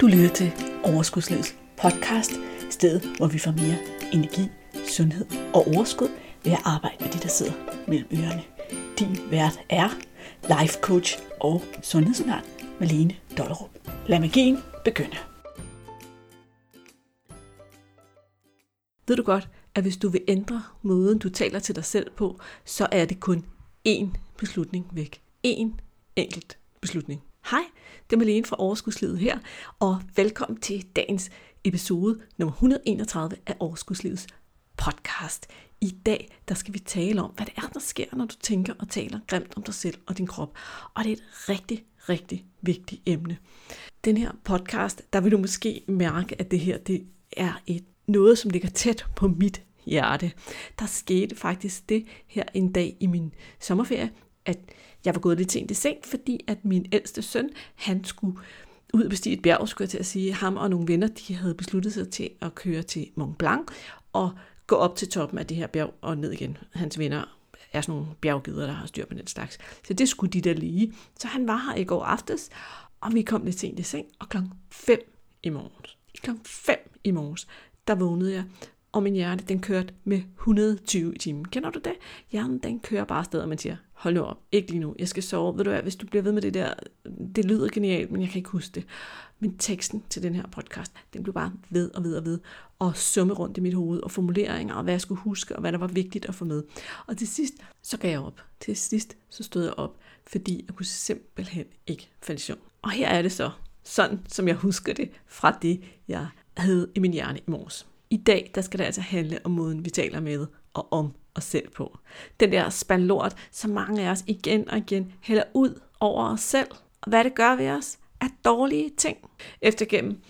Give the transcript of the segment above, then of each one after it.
Du lytter til Overskudslivets podcast, stedet hvor vi får mere energi, sundhed og overskud ved at arbejde med de, der sidder mellem ørerne. Din vært er life coach og sundhedsundern Malene Dollerup. Lad magien begynde. Ved du godt, at hvis du vil ændre måden, du taler til dig selv på, så er det kun én beslutning væk. Én enkelt beslutning. Hej, det er Malene fra Overskudslivet her, og velkommen til dagens episode nummer 131 af Overskudslivets podcast. I dag der skal vi tale om, hvad det er, der sker, når du tænker og taler grimt om dig selv og din krop. Og det er et rigtig, rigtig vigtigt emne. Den her podcast, der vil du måske mærke, at det her det er et noget, som ligger tæt på mit hjerte. Der skete faktisk det her en dag i min sommerferie, at jeg var gået lidt sent i seng, fordi at min ældste søn, han skulle ud og bestige et bjerg, skulle jeg til at sige. Ham og nogle venner, de havde besluttet sig til at køre til Mont Blanc og gå op til toppen af det her bjerg og ned igen. Hans venner er sådan nogle bjerggider, der har styr på den slags. Så det skulle de da lige. Så han var her i går aftes, og vi kom lidt sent i seng, og klokken 5 i morgen. Klokken 5 i morges, der vågnede jeg, og min hjerne, den kørte med 120 i timen. Kender du det? Hjernen, den kører bare afsted, og man siger, hold nu op, ikke lige nu, jeg skal sove. Ved du hvad, hvis du bliver ved med det der, det lyder genialt, men jeg kan ikke huske det. Men teksten til den her podcast, den blev bare ved og ved og ved, og summe rundt i mit hoved, og formuleringer, og hvad jeg skulle huske, og hvad der var vigtigt at få med. Og til sidst, så gav jeg op. Til sidst, så stod jeg op, fordi jeg kunne simpelthen ikke falde i søvn. Og her er det så, sådan som jeg husker det, fra det, jeg havde i min hjerne i morges. I dag, der skal det altså handle om måden, vi taler med og om os selv på. Den der spand lort, som mange af os igen og igen hælder ud over os selv. Og hvad det gør ved os, er dårlige ting. Efter gennem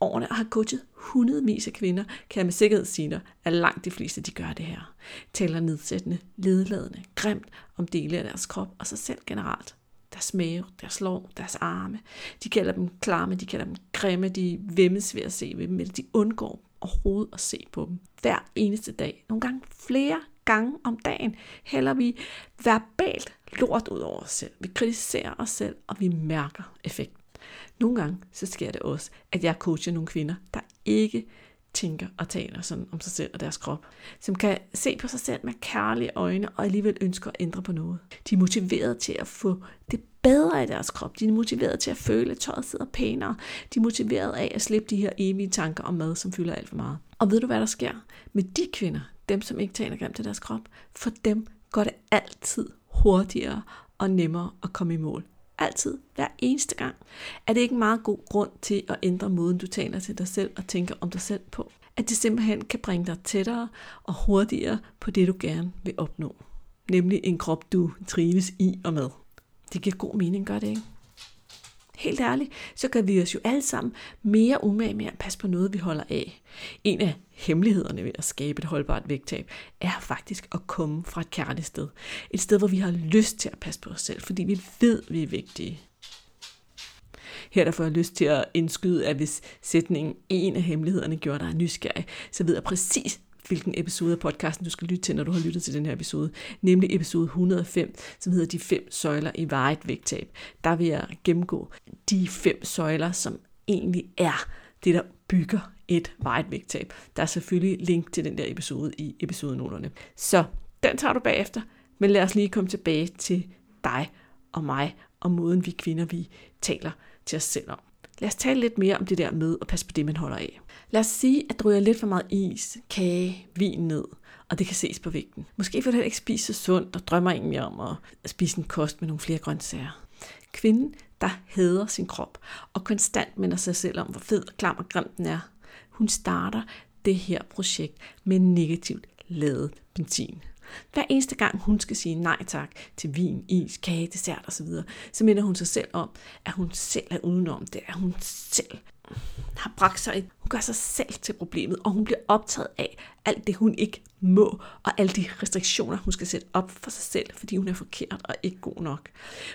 årene har coachet hundredvis af kvinder, kan jeg med sikkerhed sige dig, at langt de fleste de gør det her. Taler nedsættende, ledladende, grimt om dele af deres krop og sig selv generelt. Deres mave, deres lår, deres arme. De kalder dem klamme, de kalder dem grimme, de vemmes ved at se ved dem, eller de undgår overhovedet at se på dem. Hver eneste dag. Nogle gange flere gange om dagen hælder vi verbalt lort ud over os selv. Vi kritiserer os selv, og vi mærker effekten. Nogle gange så sker det også, at jeg coacher nogle kvinder, der ikke tænker og taler sådan om sig selv og deres krop. Som kan se på sig selv med kærlige øjne og alligevel ønsker at ændre på noget. De er motiveret til at få det bedre i deres krop. De er motiveret til at føle, at tøjet sidder pænere. De er motiveret af at slippe de her evige tanker om mad, som fylder alt for meget. Og ved du, hvad der sker med de kvinder, dem som ikke taler grimt til deres krop? For dem går det altid hurtigere og nemmere at komme i mål. Altid, hver eneste gang. Er det ikke en meget god grund til at ændre måden, du taler til dig selv og tænker om dig selv på? At det simpelthen kan bringe dig tættere og hurtigere på det, du gerne vil opnå. Nemlig en krop, du trives i og med. Det giver god mening, gør det ikke? Helt ærligt, så gør vi os jo alle sammen mere umage med at passe på noget, vi holder af. En af hemmelighederne ved at skabe et holdbart vægttab er faktisk at komme fra et kærligt sted. Et sted, hvor vi har lyst til at passe på os selv, fordi vi ved, vi er vigtige. Her der får jeg lyst til at indskyde, at hvis sætningen en af hemmelighederne gjorde dig nysgerrig, så ved jeg præcis, hvilken episode af podcasten du skal lytte til, når du har lyttet til den her episode, nemlig episode 105, som hedder De fem søjler i varet vægttab. Der vil jeg gennemgå de fem søjler, som egentlig er det, der bygger et varet vægttab. Der er selvfølgelig link til den der episode i episodenoterne. Så den tager du bagefter, men lad os lige komme tilbage til dig og mig og måden vi kvinder, vi taler til os selv om. Lad os tale lidt mere om det der med at passe på det, man holder af. Lad os sige, at du lidt for meget is, kage, vin ned, og det kan ses på vægten. Måske får du ikke spise så sundt og drømmer egentlig om at spise en kost med nogle flere grøntsager. Kvinden, der hader sin krop og konstant minder sig selv om, hvor fed og klam og grim den er, hun starter det her projekt med negativt lavet benzin. Hver eneste gang hun skal sige nej tak til vin, is, kage, dessert osv., så minder hun sig selv om, at hun selv er udenom det, at hun selv har bragt sig et hun gør sig selv til problemet, og hun bliver optaget af alt det, hun ikke må, og alle de restriktioner, hun skal sætte op for sig selv, fordi hun er forkert og ikke god nok.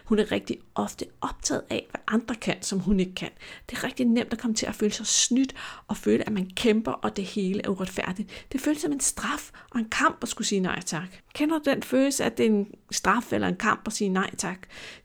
Hun er rigtig ofte optaget af, hvad andre kan, som hun ikke kan. Det er rigtig nemt at komme til at føle sig snydt, og føle, at man kæmper, og det hele er uretfærdigt. Det føles som en straf og en kamp at skulle sige nej tak. Kender du den følelse, at det er en straf eller en kamp at sige nej tak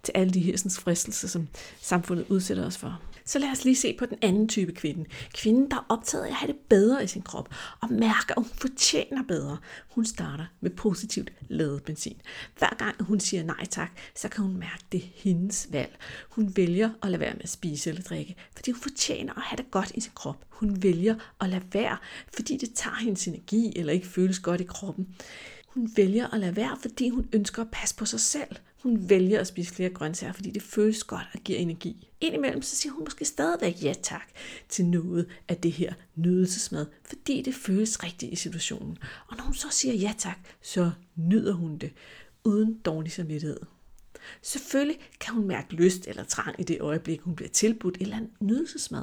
til alle de her fristelser, som samfundet udsætter os for? Så lad os lige se på den anden type kvinde. Kvinden, der er optaget af at have det bedre i sin krop, og mærker, at hun fortjener bedre. Hun starter med positivt lavet benzin. Hver gang hun siger nej tak, så kan hun mærke, at det er hendes valg. Hun vælger at lade være med at spise eller drikke, fordi hun fortjener at have det godt i sin krop. Hun vælger at lade være, fordi det tager hendes energi eller ikke føles godt i kroppen. Hun vælger at lade være, fordi hun ønsker at passe på sig selv. Hun vælger at spise flere grøntsager, fordi det føles godt og giver energi. Indimellem så siger hun måske stadigvæk ja tak til noget af det her nydelsesmad, fordi det føles rigtigt i situationen. Og når hun så siger ja tak, så nyder hun det uden dårlig samvittighed. Selvfølgelig kan hun mærke lyst eller trang i det øjeblik, hun bliver tilbudt et eller andet nydelsesmad.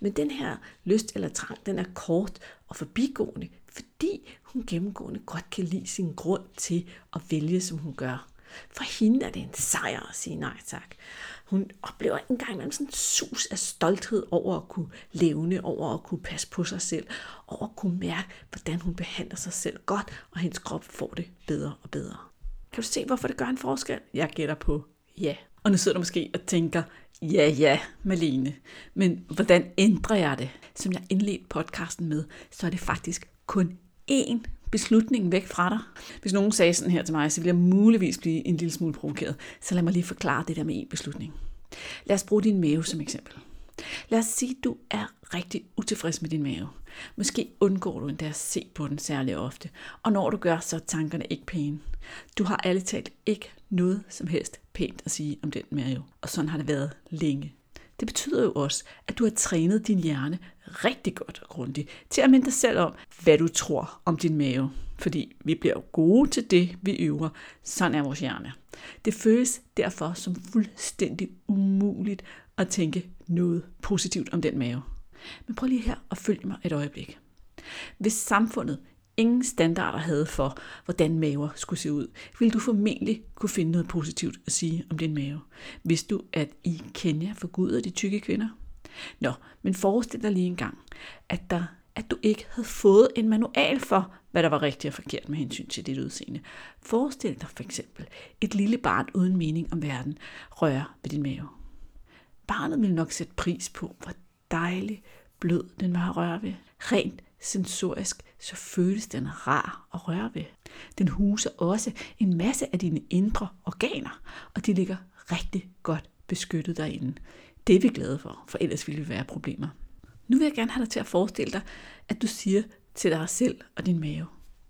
Men den her lyst eller trang, den er kort og forbigående, fordi hun gennemgående godt kan lide sin grund til at vælge, som hun gør. For hende er det en sejr at sige nej tak. Hun oplever engang imellem sådan en sus af stolthed over at kunne levne, over at kunne passe på sig selv, over at kunne mærke, hvordan hun behandler sig selv godt, og hendes krop får det bedre og bedre. Kan du se, hvorfor det gør en forskel? Jeg gætter på ja. Og nu sidder du måske og tænker, ja, ja, Malene, men hvordan ændrer jeg det? Som jeg indledte podcasten med, så er det faktisk kun én beslutningen væk fra dig. Hvis nogen sagde sådan her til mig, så ville jeg muligvis blive en lille smule provokeret. Så lad mig lige forklare det der med en beslutning. Lad os bruge din mave som eksempel. Lad os sige, at du er rigtig utilfreds med din mave. Måske undgår du endda at se på den særlig ofte, og når du gør, så er tankerne ikke pæne. Du har ærligt talt ikke noget som helst pænt at sige om den mave, og sådan har det været længe. Det betyder jo også, at du har trænet din hjerne rigtig godt og grundigt til at minde dig selv om, hvad du tror om din mave. Fordi vi bliver gode til det, vi øver. Sådan er vores hjerne. Det føles derfor som fuldstændig umuligt at tænke noget positivt om den mave. Men prøv lige her og følg mig et øjeblik. Hvis samfundet ingen standarder havde for, hvordan maver skulle se ud, ville du formentlig kunne finde noget positivt at sige om din mave. Hvis du, at i Kenya forguder de tykke kvinder? Nå, men forestil dig lige en gang, at, der, at du ikke havde fået en manual for, hvad der var rigtigt og forkert med hensyn til dit udseende. Forestil dig for eksempel et lille barn uden mening om verden røre ved din mave. Barnet vil nok sætte pris på, hvor dejlig blød den var at røre ved. Rent sensorisk, så føles den rar at røre ved. Den huser også en masse af dine indre organer, og de ligger rigtig godt beskyttet derinde. Det er vi glade for, for ellers ville vi være problemer. Nu vil jeg gerne have dig til at forestille dig, at du siger til dig selv og din mave.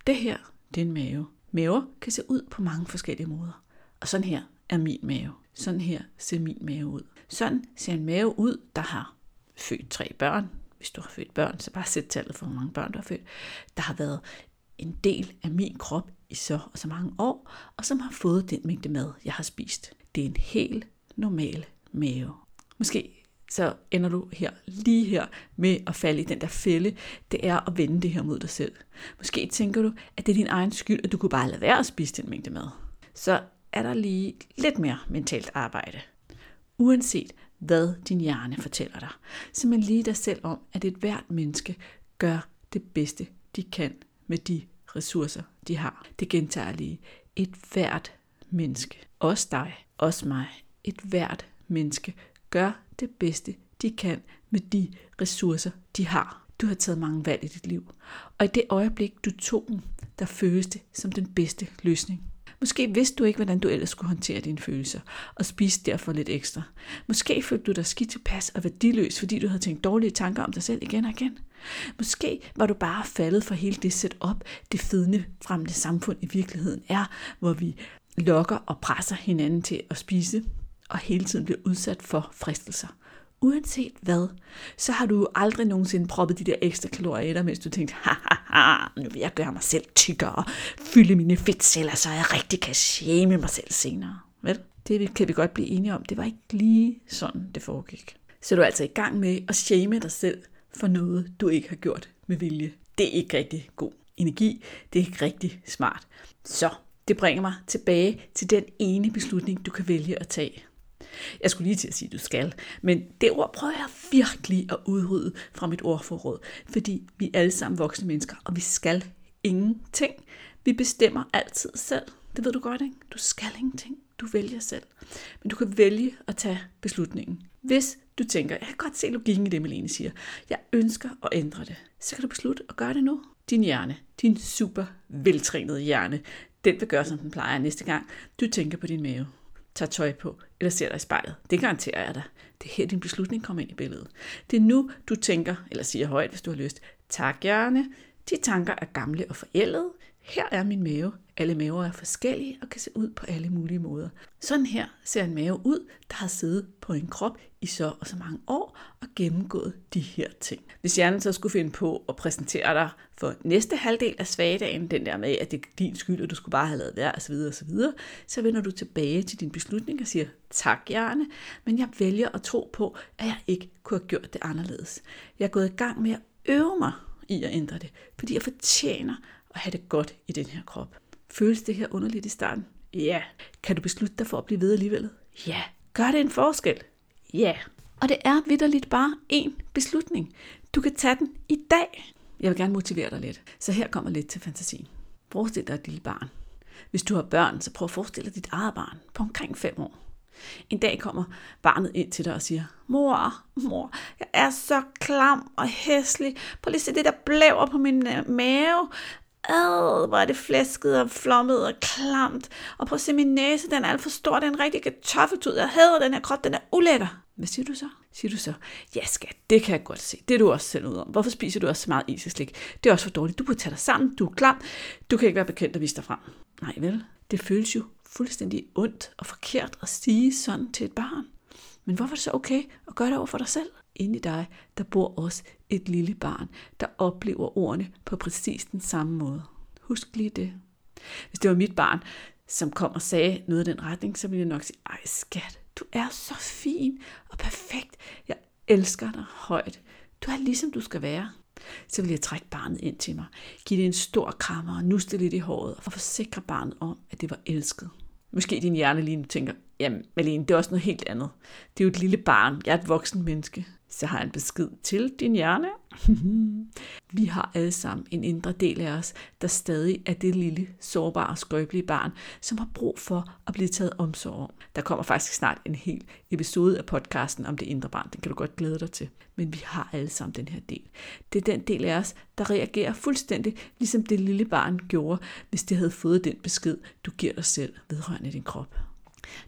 Det her, det er en mave. Maver kan se ud på mange forskellige måder. Og sådan her er min mave. Sådan her ser min mave ud. Sådan ser en mave ud, der har født tre børn. Hvis du har født børn, så bare sæt tallet for, hvor mange børn du har født. Der har været en del af min krop i så og så mange år, og som har fået den mængde mad, jeg har spist. Det er en helt normal mave. Måske så ender du her, lige her, med at falde i den der fælde, det er at vende det her mod dig selv. Måske tænker du, at det er din egen skyld, at du kunne bare lade være at spise den mængde mad. Så er der lige lidt mere mentalt arbejde. Uanset hvad din hjerne fortæller dig, så man lige dig selv om, at et hvert menneske gør det bedste, de kan med de ressourcer, de har. Det gentager lige. Et hvert menneske, også dig, også mig, et hvert menneske gør det bedste, de kan med de ressourcer, de har. Du har taget mange valg i dit liv, og i det øjeblik, du tog dem, der føles det som den bedste løsning. Måske vidste du ikke, hvordan du ellers skulle håndtere dine følelser, og spiste derfor lidt ekstra. Måske følte du dig skidt tilpas og værdiløs, fordi du havde tænkt dårlige tanker om dig selv igen og igen. Måske var du bare faldet for hele det setup, det fedne fremmede samfund i virkeligheden er, hvor vi lokker og presser hinanden til at spise, og hele tiden bliver udsat for fristelser. Uanset hvad, så har du aldrig nogensinde proppet de der ekstra kalorier i dig, mens du tænkte, haha, ha, Ah, nu vil jeg gøre mig selv tykkere, fylde mine fedtceller, så jeg rigtig kan shame mig selv senere. Vel? Det kan vi godt blive enige om. Det var ikke lige sådan, det foregik. Så du er altså i gang med at shame dig selv for noget, du ikke har gjort med vilje. Det er ikke rigtig god energi. Det er ikke rigtig smart. Så det bringer mig tilbage til den ene beslutning, du kan vælge at tage. Jeg skulle lige til at sige, at du skal, men det ord prøver jeg virkelig at udrydde fra mit ordforråd, fordi vi er alle sammen voksne mennesker, og vi skal ingenting. Vi bestemmer altid selv. Det ved du godt, ikke? Du skal ingenting. Du vælger selv. Men du kan vælge at tage beslutningen. Hvis Du tænker, jeg kan godt se logikken i det, Malene siger. Jeg ønsker at ændre det. Så kan du beslutte at gøre det nu. Din hjerne, din super veltrænede hjerne, den vil gøre, som den plejer næste gang. Du tænker på din mave, tager tøj på eller ser dig i spejlet. Det garanterer jeg dig. Det er her, din beslutning kommer ind i billedet. Det er nu, du tænker, eller siger højt, hvis du har lyst. Tak, hjerne. De tanker er gamle og forældede. Her er min mave. Alle maver er forskellige og kan se ud på alle mulige måder. Sådan her ser en mave ud, der har siddet på en krop i så og så mange år og gennemgået de her ting. Hvis hjernen så skulle finde på at præsentere dig for næste halvdel af svagedagen, den der med, at det er din skyld, og du skulle bare have lavet værd osv., osv., så vender du tilbage til din beslutning og siger, tak hjerne, men jeg vælger at tro på, at jeg ikke kunne have gjort det anderledes. Jeg er gået i gang med at øve mig i at ændre det, fordi jeg fortjener at have det godt i den her krop. Føles det her underligt i starten? Ja. Kan du beslutte dig for at blive ved alligevel? Ja. Gør det en forskel? Ja. Og det er vidderligt bare én beslutning. Du kan tage den i dag. Jeg vil gerne motivere dig lidt. Så her kommer lidt til fantasien. Forestil dig et lille barn. Hvis du har børn, så prøv at forestille dig dit eget barn på omkring 5 år. En dag kommer barnet ind til dig og siger, mor, mor, jeg er så klam og hæslig. Prøv lige at se det der blæver på min øh, mave. Ad, hvor er det flæsket og flommet og klamt. Og prøv at se min næse, den er alt for stor, den er en rigtig kartoffeltud. Jeg hader den her krop, den er ulækker. Hvad siger du så? Siger du så, ja skat, det kan jeg godt se. Det er du også selv ud om. Hvorfor spiser du også så meget is og slik? Det er også for dårligt. Du burde tage dig sammen. Du er klam. Du kan ikke være bekendt at vise dig frem. Nej vel, det føles jo fuldstændig ondt og forkert at sige sådan til et barn. Men hvorfor er det så okay at gøre det over for dig selv? Inde i dig, der bor også et lille barn, der oplever ordene på præcis den samme måde. Husk lige det. Hvis det var mit barn, som kom og sagde noget i den retning, så ville jeg nok sige, ej skat, du er så fin og perfekt. Jeg elsker dig højt. Du er ligesom du skal være. Så vil jeg trække barnet ind til mig, give det en stor krammer og nuste lidt i håret og forsikre barnet om, at det var elsket. Måske din hjerne lige nu tænker, jamen Malene, det er også noget helt andet. Det er jo et lille barn, jeg er et voksen menneske. Så har jeg en besked til din hjerne. vi har alle sammen en indre del af os, der stadig er det lille, sårbare, skrøbelige barn, som har brug for at blive taget omsorg om. Der kommer faktisk snart en hel episode af podcasten om det indre barn. Den kan du godt glæde dig til. Men vi har alle sammen den her del. Det er den del af os, der reagerer fuldstændig, ligesom det lille barn gjorde, hvis det havde fået den besked, du giver dig selv vedrørende din krop.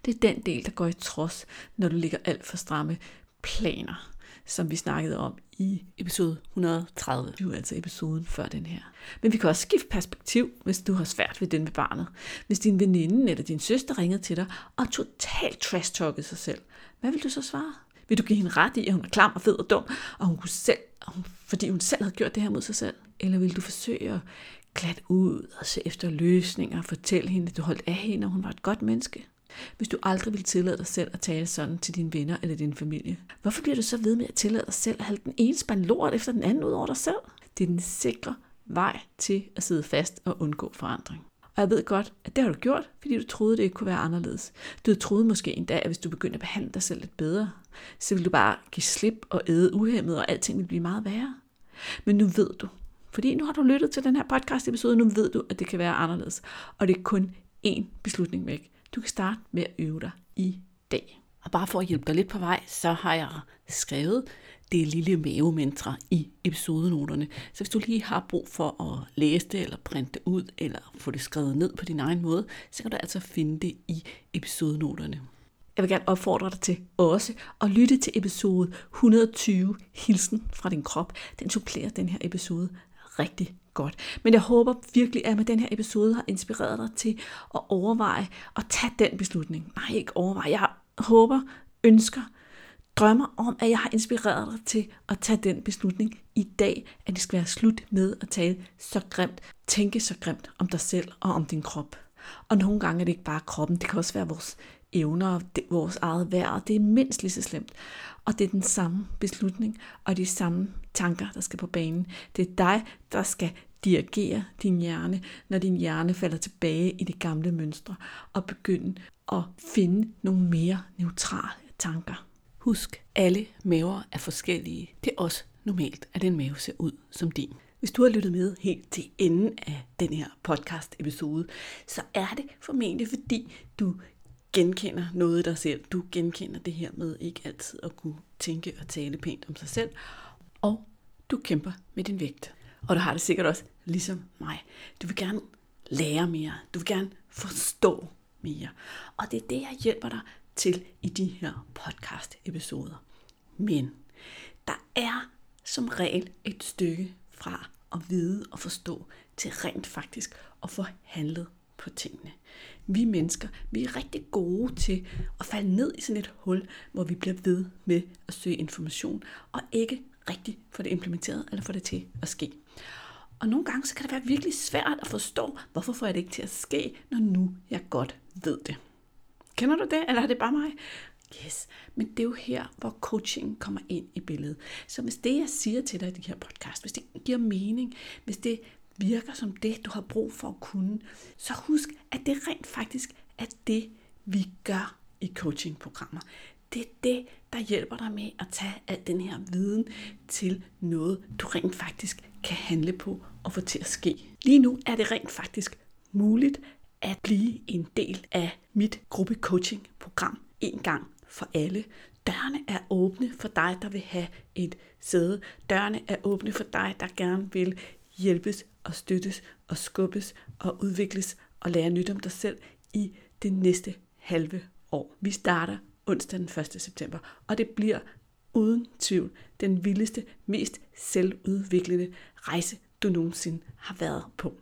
Det er den del, der går i trods, når du ligger alt for stramme planer som vi snakkede om i episode 130. Det var altså episoden før den her. Men vi kan også skifte perspektiv, hvis du har svært ved den med barnet. Hvis din veninde eller din søster ringede til dig og totalt trash sig selv, hvad vil du så svare? Vil du give hende ret i, at hun er klam og fed og dum, og hun kunne selv, fordi hun selv havde gjort det her mod sig selv? Eller vil du forsøge at glatte ud og se efter løsninger og fortælle hende, at du holdt af hende, og hun var et godt menneske? Hvis du aldrig vil tillade dig selv at tale sådan til dine venner eller din familie? Hvorfor bliver du så ved med at tillade dig selv at have den ene spand lort efter den anden ud over dig selv? Det er den sikre vej til at sidde fast og undgå forandring. Og jeg ved godt, at det har du gjort, fordi du troede, det ikke kunne være anderledes. Du troede måske en dag, at hvis du begyndte at behandle dig selv lidt bedre, så ville du bare give slip og æde uhemmet, og alting ville blive meget værre. Men nu ved du, fordi nu har du lyttet til den her podcast episode, nu ved du, at det kan være anderledes. Og det er kun én beslutning væk. Du kan starte med at øve dig i dag. Og bare for at hjælpe dig lidt på vej, så har jeg skrevet det lille mavemantra i episodenoterne. Så hvis du lige har brug for at læse det, eller printe det ud, eller få det skrevet ned på din egen måde, så kan du altså finde det i episodenoterne. Jeg vil gerne opfordre dig til også at lytte til episode 120, Hilsen fra din krop. Den supplerer den her episode rigtig godt. Men jeg håber virkelig, at med den her episode har inspireret dig til at overveje at tage den beslutning. Nej, ikke overveje. Jeg håber, ønsker, drømmer om, at jeg har inspireret dig til at tage den beslutning i dag, at det skal være slut med at tale så grimt, tænke så grimt om dig selv og om din krop. Og nogle gange er det ikke bare kroppen, det kan også være vores evner, vores eget værd, det er mindst lige så slemt. Og det er den samme beslutning og de samme tanker, der skal på banen. Det er dig, der skal dirigere din hjerne, når din hjerne falder tilbage i de gamle mønstre, og begynde at finde nogle mere neutrale tanker. Husk, alle maver er forskellige. Det er også normalt, at en mave ser ud som din. Hvis du har lyttet med helt til enden af den her podcast episode, så er det formentlig fordi du genkender noget i dig selv. Du genkender det her med ikke altid at kunne tænke og tale pænt om sig selv. Og du kæmper med din vægt. Og du har det sikkert også ligesom mig. Du vil gerne lære mere. Du vil gerne forstå mere. Og det er det, jeg hjælper dig til i de her podcast-episoder. Men der er som regel et stykke fra at vide og forstå til rent faktisk at få handlet på tingene. Vi mennesker, vi er rigtig gode til at falde ned i sådan et hul, hvor vi bliver ved med at søge information, og ikke rigtig få det implementeret eller få det til at ske. Og nogle gange så kan det være virkelig svært at forstå, hvorfor får jeg det ikke til at ske, når nu jeg godt ved det. Kender du det, eller er det bare mig? Yes, men det er jo her, hvor coaching kommer ind i billedet. Så hvis det, jeg siger til dig i de her podcast, hvis det giver mening, hvis det virker som det, du har brug for at kunne, så husk, at det rent faktisk er det, vi gør i coachingprogrammer. Det er det, der hjælper dig med at tage al den her viden til noget, du rent faktisk kan handle på og få til at ske. Lige nu er det rent faktisk muligt at blive en del af mit gruppecoaching-program en gang for alle. Dørene er åbne for dig, der vil have et sæde. Dørene er åbne for dig, der gerne vil hjælpes og støttes og skubbes og udvikles og lære nyt om dig selv i det næste halve år. Vi starter onsdag den 1. september, og det bliver uden tvivl den vildeste, mest selvudviklende rejse, du nogensinde har været på.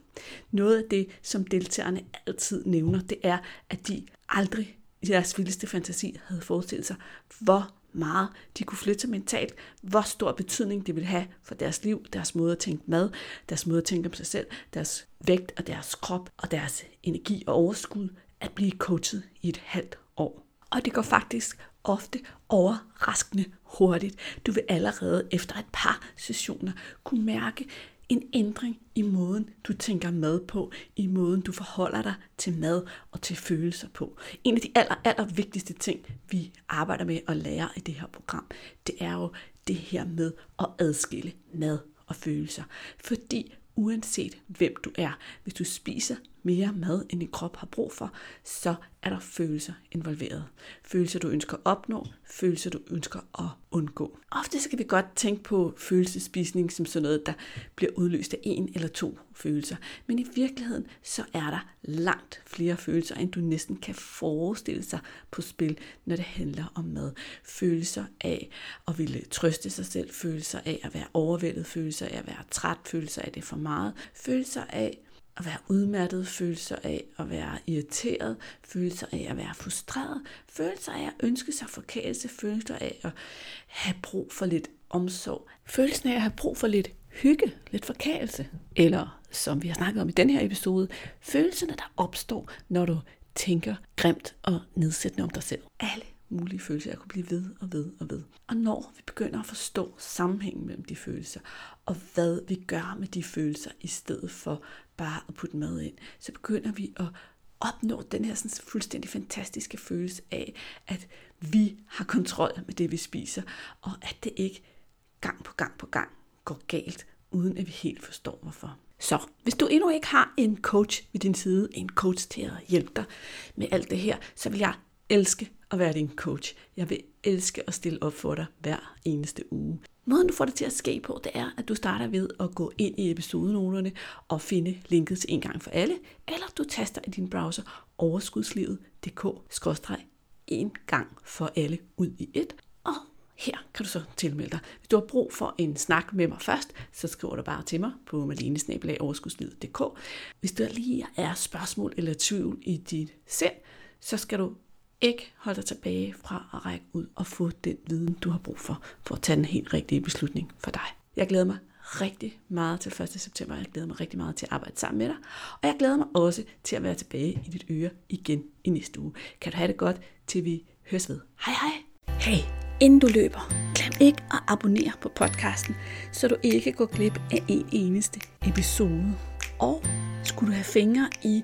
Noget af det, som deltagerne altid nævner, det er, at de aldrig i deres vildeste fantasi havde forestillet sig, hvor meget de kunne flytte sig mentalt, hvor stor betydning det ville have for deres liv, deres måde at tænke mad, deres måde at tænke om sig selv, deres vægt og deres krop og deres energi og overskud at blive coachet i et halvt år. Og det går faktisk ofte overraskende hurtigt. Du vil allerede efter et par sessioner kunne mærke en ændring i måden, du tænker mad på, i måden, du forholder dig til mad og til følelser på. En af de aller, aller vigtigste ting, vi arbejder med og lærer i det her program, det er jo det her med at adskille mad og følelser. Fordi uanset hvem du er, hvis du spiser mere mad, end din krop har brug for, så er der følelser involveret. Følelser, du ønsker at opnå, følelser, du ønsker at undgå. Ofte skal vi godt tænke på følelsespisning som sådan noget, der bliver udløst af en eller to følelser. Men i virkeligheden, så er der langt flere følelser, end du næsten kan forestille sig på spil, når det handler om mad. Følelser af at ville trøste sig selv, følelser af at være overvældet, følelser af at være træt, følelser af at det er for meget, følelser af at være udmattet, følelser af at være irriteret, følelser af at være frustreret, følelser af at ønske sig forkælelse, følelser af at have brug for lidt omsorg, følelsen af at have brug for lidt hygge, lidt forkælelse, eller som vi har snakket om i den her episode, følelserne, der opstår, når du tænker grimt og nedsættende om dig selv. Alle mulige følelser. Jeg kunne blive ved og ved og ved. Og når vi begynder at forstå sammenhængen mellem de følelser, og hvad vi gør med de følelser, i stedet for bare at putte mad ind, så begynder vi at opnå den her sådan fuldstændig fantastiske følelse af, at vi har kontrol med det, vi spiser, og at det ikke gang på gang på gang går galt, uden at vi helt forstår hvorfor. Så hvis du endnu ikke har en coach ved din side, en coach til at hjælpe dig med alt det her, så vil jeg elske at være din coach. Jeg vil elske at stille op for dig hver eneste uge. Måden du får det til at ske på, det er, at du starter ved at gå ind i episodenoterne og finde linket til en gang for alle, eller du taster i din browser overskudslivet.dk-en gang for alle ud i et, og her kan du så tilmelde dig. Hvis du har brug for en snak med mig først, så skriver du bare til mig på malenesnabelagoverskudslivet.dk. Hvis der lige er spørgsmål eller tvivl i dit sind, så skal du ikke holde dig tilbage fra at række ud og få den viden, du har brug for, for at tage den helt rigtige beslutning for dig. Jeg glæder mig rigtig meget til 1. september. Jeg glæder mig rigtig meget til at arbejde sammen med dig. Og jeg glæder mig også til at være tilbage i dit øre igen i næste uge. Kan du have det godt, til vi høres ved. Hej hej! Hey, inden du løber, glem ikke at abonnere på podcasten, så du ikke går glip af en eneste episode. Og skulle du have fingre i